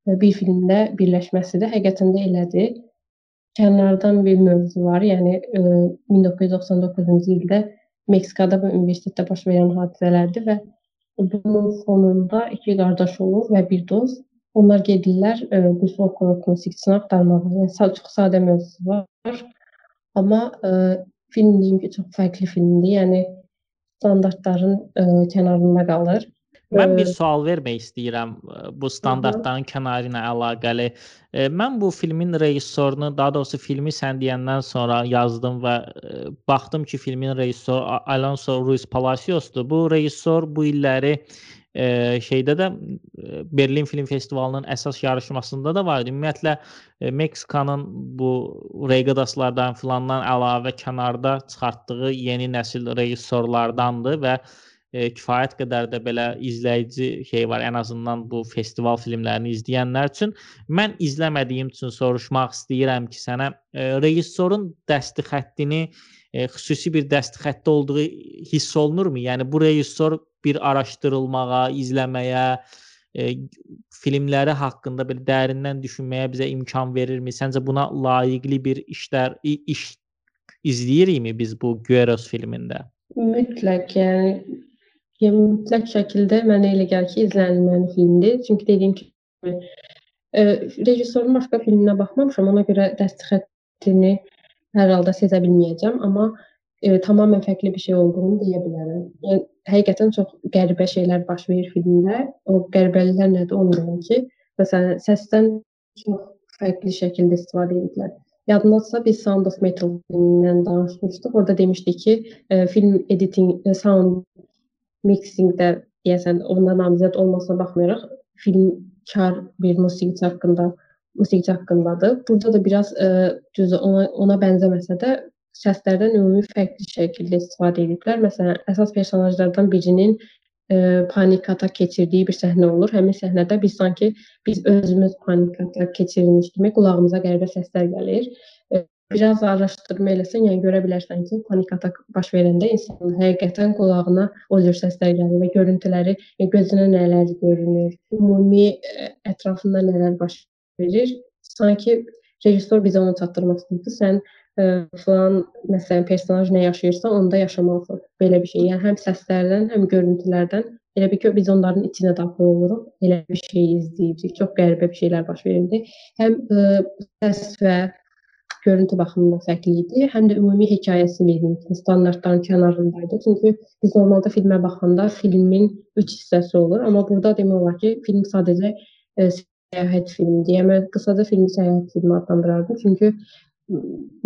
bir filmdə birləşməsidir. Həqiqətən də elədir. Kənardan bir mövzu var. Yəni e, 1999-cu ildə Meksikada bu universitetdə baş verən hadisələrdir və bunun fonunda iki qardaş olur və bir dost Onlar gedirlər ə, bu folklor musiqisini axtarmağa. Yəni çox sadə mövzusu var. Amma ə, film deyim ki, çox fərqli filmdir. Yəni standartların ə, kənarında qalır. Mən bir sual vermək istəyirəm bu standartların kənarı ilə əlaqəli. Mən bu filmin rejissorunu, daha doğrusu filmi sən deyəndən sonra yazdım və baxdım ki, filmin rejissoru Alonso Ruiz Palaciosdur. Bu rejissor bu illəri e, şeydə də Berlin Film Festivalının əsas yarışmasında da var idi. Ümumiyyətlə e, Meksikanın bu Regadaslardan filandan əlavə kənarda çıxartdığı yeni nəsil rejissorlardandır və e, kifayət qədər də belə izləyici şey var. Ən azından bu festival filmlərini izləyənlər üçün mən izləmədiyim üçün soruşmaq istəyirəm ki, sənə e, rejissorun dəsti xəttini e, xüsusi bir dəsti xətti olduğu hiss olunurmu? Yəni bu rejissor bir araşdırılmağa, izləməyə, e, filmləri haqqında belə dərindən düşünməyə bizə imkan verirmi? Səncə buna layiqli bir işlər iş izləyirikmi biz bu Gueros filmində? Mütləq, yəni yəni mütləq şəkildə mənə elə gəlir ki, izlənilməli filmdir. Çünki dediyim kimi e, rejissorun başqa filminə baxmamışam, ona görə dəstxətini hər halda sezə bilməyəcəm, amma e, tamamilə fərqli bir şey olduğunu deyə bilərəm. Yəni həqiqətən çox qəribə şeylər baş verir filmdə. O qəribəlilər nədir onu deyim ki, məsələn, səsdən çox fərqli şəkildə istifadə ediblər. Yadındasə biz Sound of Metal filmindən danışmışdıq. Orada demişdik ki, e, film editing, e, sound mixingdə deyəsən onda namizəd olmasına baxmayaraq film kar bir musiqiçi haqqında musiqiçi haqqındadır. Burada da biraz e, düzü ona, ona bənzəməsə də səslərdən ümumi fərqli şəkildə istifadə ediblər. Məsələn, əsas personajlardan birinin e, panik atak keçirdiyi bir səhnə olur. Həmin səhnədə biz sanki biz özümüz panik atak keçirmiş kimi qulağımıza qəribə səslər gəlir. E, biraz araşdırma eləsən, yəni görə bilərsən ki, panik atak baş verəndə insanın həqiqətən qulağına o cür səslər gəlir və görüntüləri, e, gözünə nələr görünür, ümumi e, ətrafında nələr baş verir. Sanki rejissor bizə onu çatdırmaq istəyir. Sən ə, filan məsələn personaj nə yaşayırsa, onda yaşamalısan. Belə bir şey. Yəni həm səslərdən, həm görüntülərdən elə bir ki, biz onların içinə daxil oluruq. Elə bir şey izləyirik. Çox qəribə bir şeylər baş verirdi. Həm ə, səs və görüntü baxımından fərqli idi, həm də ümumi hekayəsi verilmişdi, standartların kənarındaydı. Çünki biz normalda filmə baxanda filmin 3 hissəsi olur, amma burada demək olar ki, film sadəcə ə, səyahət filmidir. Yəni qısaca filmi səyahət filmi adlandırardım. Çünki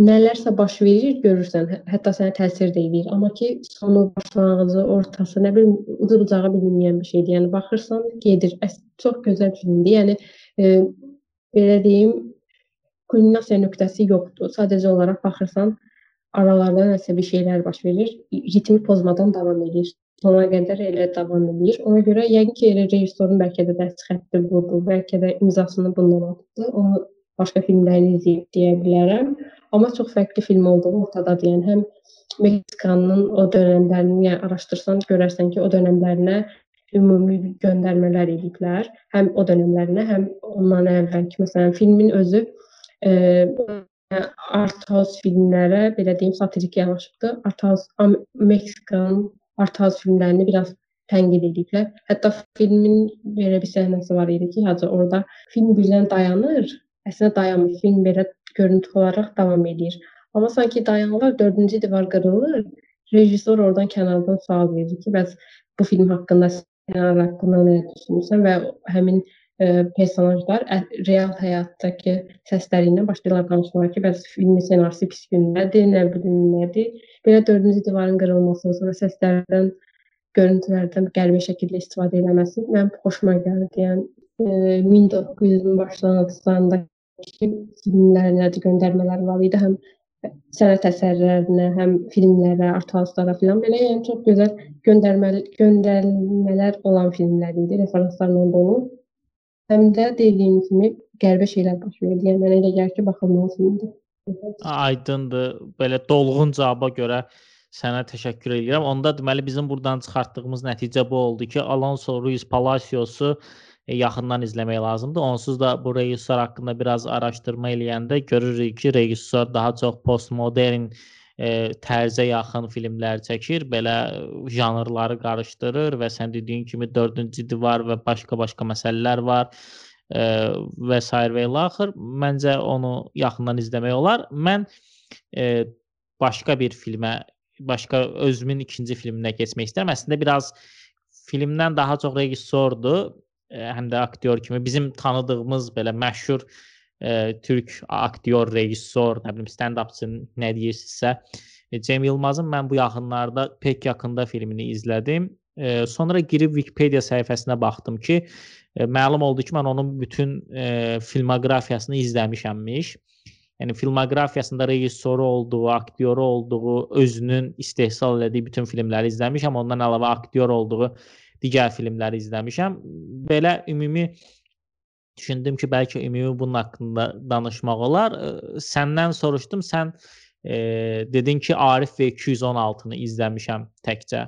nələrsə baş verir, görürsən, hətta sənə təsir də edir. Amma ki, sonu, başlanğıcı, ortası, nə bilim, ucu bucağı bilinməyən bir şeydir. Yəni baxırsan, gedir. Əs çox gözəl filmdir. Yəni e, belə deyim, kulminasiya nöqtəsi yoxdur. Sadəcə olaraq baxırsan, aralarda nəsə bir şeylər baş verir, ritmi pozmadan davam edir. Sona qədər elə davam edir. Ona görə yəqin ki, elə rejissorun bəlkə də dəst xətti budur, bəlkə də imzasını bundan atdı. Onu başqa filmlərini izləyib deyə bilərəm. Amma çox fərqli film olduğu ortadadır. Yəni həm Meksikanın o dövrlərini yəni araşdırsan görərsən ki, o dövrlərinə ümumi göndərmələr ediblər. Həm o dövrlərinə, həm ondan əvvəlki məsələn filmin özü art house filmlərə belə deyim satirik yanaşıbdı. Art house Meksikanın art house filmlərini biraz tənqid ediblər. Hətta filmin belə bir səhnəsi var idi ki, hacı orada film birdən dayanır, əslində dayanmır. Film belə görüntü olaraq davam edir. Amma sanki dayanırlar, dördüncü divar qırılır. Rejissor oradan kənardan sual verir ki, bəs bu film haqqında ssenari haqqında nə düşünürsən və həmin e, personajlar ə, real həyatdakı səsləri ilə başlayırlar danışmağa ki, bəs filmin ssenarisi pis gündədir, nə bilim nədir. Belə dördüncü divarın qırılması, sonra səslərdən, görüntülərdən qəribə şəkildə istifadə etməsi mənim xoşuma gəldi. Yəni e, 1900-ün başlanğıclarında filmlərə nədir göndərmələr var idi. Həm sənət əsərlərinə, həm filmlərə, art house-lara filan belə yəni çox gözəl göndərməli göndərmələr olan filmlər idi, referanslarla dolu. Həm də dediyim kimi qəribə şeylər baş verdi. Yəni mənə elə gəlir ki, baxılmalı filmdir. Aydındır. Belə dolğun cavaba görə sənə təşəkkür edirəm. Onda deməli bizim burdan çıxartdığımız nəticə bu oldu ki, Alonso Ruiz Palaciosu E, yaxından izləmək lazımdır. Onsuz da bu rejissor haqqında biraz araşdırma eləyəndə görürük ki, rejissor daha çox postmodern e, tərzə yaxın filmlər çəkir, belə janrları qarışdırır və sən dediyin kimi 4-cü divar və başqa-başqa məsələlər var e, və sair və ilaxır. Məncə onu yaxından izləmək olar. Mən e, başqa bir filmə, başqa özümün ikinci filminə keçmək istəyirəm. Əslində biraz filmdən daha çox rejissordur həm də aktyor kimi bizim tanıdığımız belə məşhur e, türk aktyor, rejissor, nə bilim stand-upçı nə deyirsinizsə, e, Cem Yılmazın mən bu yaxınlarda pek yaxında filmini izlədim. E, sonra girib Wikipedia səhifəsinə baxdım ki, e, məlum oldu ki, mən onun bütün e, filmoqrafiyasını izləmişəmmiş. Yəni filmoqrafiyasında rejissoru olduğu, aktyoru olduğu, özünün istehsal elədiyi bütün filmləri izləmişəm. Ondan əlavə aktyor olduğu digər filmləri izləmişəm. Belə ümumi düşündüm ki, bəlkə ümumi bunun haqqında danışmaq olar. Səndən soruşdum, sən e, dedin ki, Arif və 216-nı izləmişəm təkcə.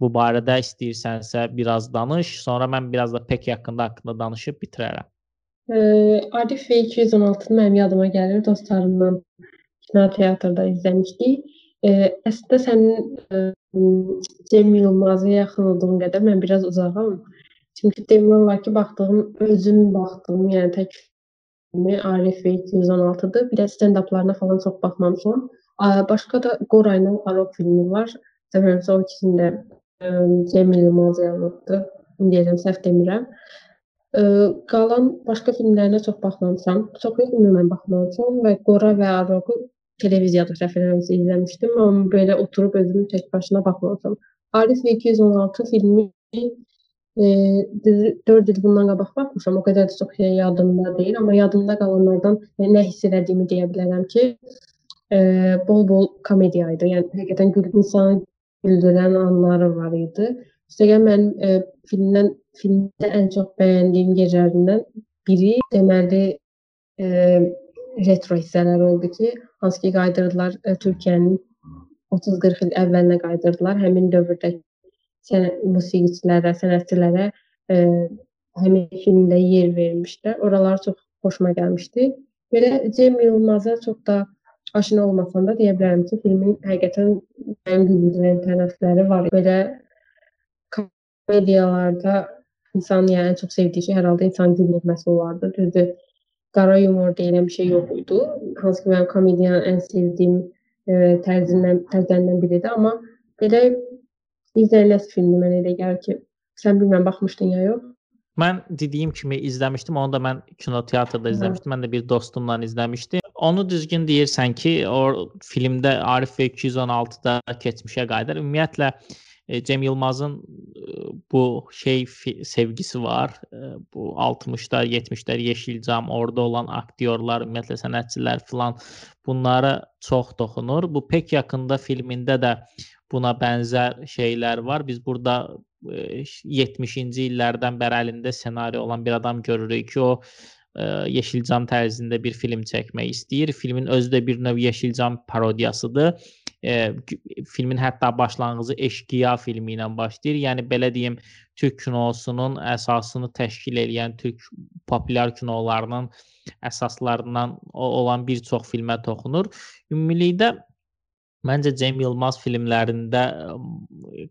Bu barədə istəyirsənsə biraz danış, sonra mən biraz da pek haqqında haqqında danışıb bitirərəm. E, Arif və 216-nı mənim yadıma gəlir, dostlarımla kino teatrda izləmişdik. E, əslində sənin e, Cem Yılmaz'a yaxın olduğum qədər mən biraz uzağam. Çünki demək olar ki, baxdığım, özüm baxdığım, yəni tək filmi Arif və 216-dır. Bir də stand-uplarına falan çox baxmamışam. Başqa da Qora ilə Arok filmi var. Demirəmsə o ikisində e, Cem Yılmaz yanıbdır. İndiyəcəm səhv demirəm. Ə, qalan başqa filmlərinə çox baxmamışam. Çox yox, ümumən baxmamışam və Qora və Aroku televiziyada referans izləmişdim, amma belə oturub özümün tək başına baxmamışam. Arif 216 filmi e, 4 il bundan qabaq baxmışam. O qədər də çox şey yadımda deyil, amma yadımda qalanlardan e, nə hiss etdiyimi deyə bilərəm ki, e, bol-bol komediya idi. Yəni həqiqətən gül insanı güldürən anları var idi. Üstəgəl mən e, filmdən filmdə ən çox bəyəndiyim yerlərindən biri deməli e, retro hissələr oldu ki, hansı ki qaydırdılar e, Türkiyənin 30-40 il əvvəlinə qaydırdılar. Həmin dövrdə sənət musiqiçilərə, sənətçilərə e, həmin filmdə yer vermişdilər. Oralar çox xoşuma gəlmişdi. Belə Cem Yılmaza çox da aşina olmasam da deyə bilərəm ki, filmin həqiqətən mənim güldürən tərəfləri var. Belə komediyalarda insan yəni ən çox sevdiyi şey hər halda insan gülməsi olardı. Düzdür, qara yumor deyilən bir şey yox idi. Hansı ki, mənim komediyanın ən sevdiyim e, tərzindən, tərzlərindən biridir. Amma belə izlənilməz filmdir mənə elə gəlir ki, sən bilmirəm baxmışdın ya yox. Mən dediyim kimi izləmişdim. Onu da mən kinoteatrda izləmişdim. Mən də bir dostumla izləmişdim. Onu düzgün deyirsən ki, o filmdə Arif və 216-da keçmişə qayıdır. Ümumiyyətlə e, Cem Yılmazın e, bu şey sevgisi var. E, bu 60-lar, 70-lər Yeşilcam, orada olan aktyorlar, ümumiyyətlə sənətçilər filan bunlara çox toxunur. Bu pek yaxında filmində də buna bənzər şeylər var. Biz burada 70-ci illərdən bəri əlində ssenari olan bir adam görürük ki, o ə, Yeşilcam tərzində bir film çəkmək istəyir. Filmin özü də bir növ Yeşilcam parodiyasıdır. E, filmin hətta başlanğıcı Eşqiya filmi ilə başlayır. Yəni belə deyim, Türk kinosunun əsasını təşkil edən Türk populyar kinolarının əsaslarından olan bir çox filmə toxunur. Ümumilikdə Məncə Cem Yılmaz filmlərində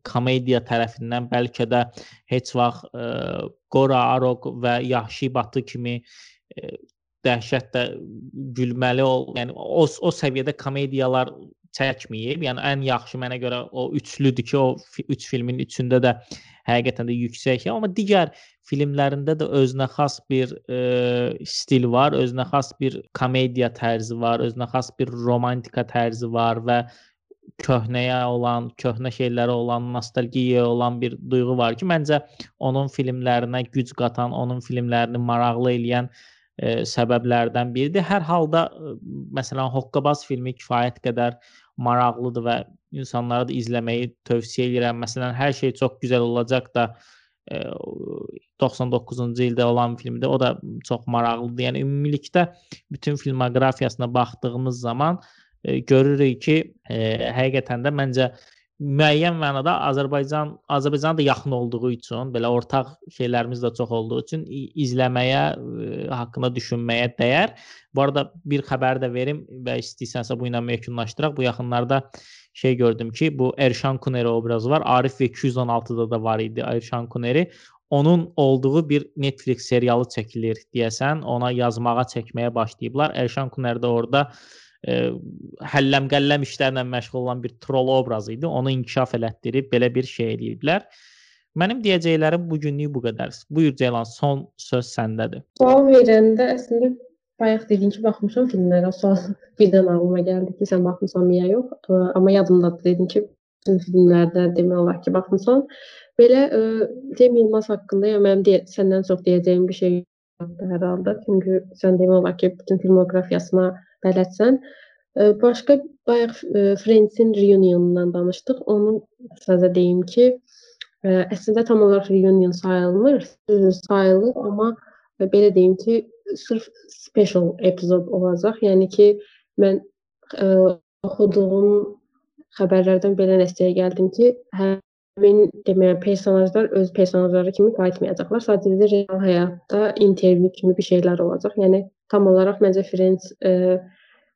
komediya tərəfindən bəlkə də heç vaxt ə, Qora Arok və Yahşi Batı kimi ə, dəhşətlə gülməli ol, yəni o o səviyyədə komediyalar çəkməyib. Yəni ən yaxşı mənə görə o üçlüdür ki, o üç filmin üçündə də həqiqətən də yüksək, amma digər filmlərində də özünə xas bir e, stil var, özünə xas bir komediya tərzi var, özünə xas bir romantika tərzi var və köhnəyə olan, köhnə şeylərə olan, nostalgiyaya olan bir duyğu var ki, məncə onun filmlərinə güc qatan, onun filmlərini maraqlı eləyən e, səbəblərdən biridir. Hər halda e, məsələn Hoqqabaz filmi kifayət qədər maraqlıdır və insanlara da izləməyi tövsiyə edirəm. Məsələn, hər şey çox gözəl olacaq da 99-cu ildə olan filmdir. O da çox maraqlıdır. Yəni ümumilikdə bütün filmoqrafiyasına baxdığımız zaman e, görürük ki, e, həqiqətən də məncə müəyyən mənada Azərbaycan Azərbaycana da yaxın olduğu üçün, belə ortaq şeylərimiz də çox olduğu üçün izləməyə, e, haqqında düşünməyə dəyər. Bu arada bir xəbər də verim və istəyirsənsə bu ilə yekunlaşdıraq. Bu yaxınlarda şey gördüm ki, bu Erşan Kuneri obrazı var. Arif və 216-da da var idi Erşan Kuneri. Onun olduğu bir Netflix serialı çəkilir deyəsən. Ona yazmağa, çəkməyə başlayıblar. Erşan Kuner də orada e, həlləm qəlləm işlərlə məşğul olan bir troll obrazı idi. Onu inkişaf elətdirib belə bir şey eləyiblər. Mənim deyəcəklərim bu günlük bu qədər. Buyur Ceylan, son söz səndədir. Sual verəndə əslində bayaq dediyin ki, baxmışam filmlərə. Sual birdən ağlıma gəldi ki, sən baxmısan ya yox. Amma yadımdadır dedin ki, bütün filmlərdə demək olar ki, baxmısan. Belə Cem Yılmaz haqqında ya mənim deyə, səndən çox deyəcəyim bir şey hər halda. Çünki sən demək olar ki, bütün filmoqrafiyasına bələdsən. Başqa bayaq Friends-in reunionundan danışdıq. Onu sizə deyim ki, ə, əslində tam olaraq reunion sayılmır, sayılır, amma belə deyim ki, sırf special epizod olacaq. Yəni ki, mən ə, oxuduğum xəbərlərdən belə nəticəyə gəldim ki, həmin deməyə personajlar öz personajları kimi qayıtmayacaqlar. Sadəcə real həyatda intervyu kimi bir şeylər olacaq. Yəni tam olaraq məncə Friends ə,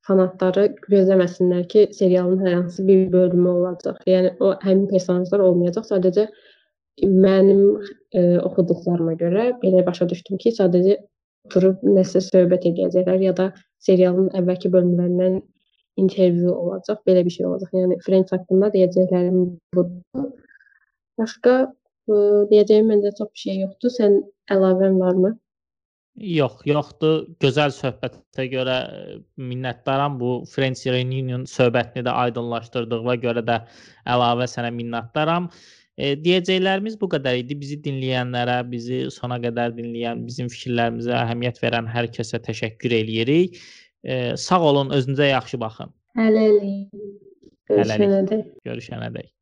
fanatları gözləməsinlər ki, serialın hər hansı bir bölümü olacaq. Yəni o həmin personajlar olmayacaq. Sadəcə mənim ə, oxuduqlarıma görə belə başa düşdüm ki, sadəcə oturub nəsə söhbət edəcəklər ya da serialın əvvəlki bölümlərindən intervyu olacaq, belə bir şey olacaq. Yəni Friends haqqında deyəcəklərim budur. Başqa ə, deyəcəyim məncə çox bir şey yoxdur. Sən əlavən varmı? Yox, yoxdur. Gözəl söhbətə görə minnətdaram. Bu Friends Reunion söhbətini də aydınlaşdırdığına görə də əlavə sənə minnətdaram. E, deyəcəklərimiz bu qədər idi. Bizi dinləyənlərə, bizi sona qədər dinləyən, bizim fikirlərimizə əhəmiyyət verən hər kəsə təşəkkür eləyirik. E, sağ olun, özünüzə yaxşı baxın. Hələlik. Görüşənədək. Görüşənədək.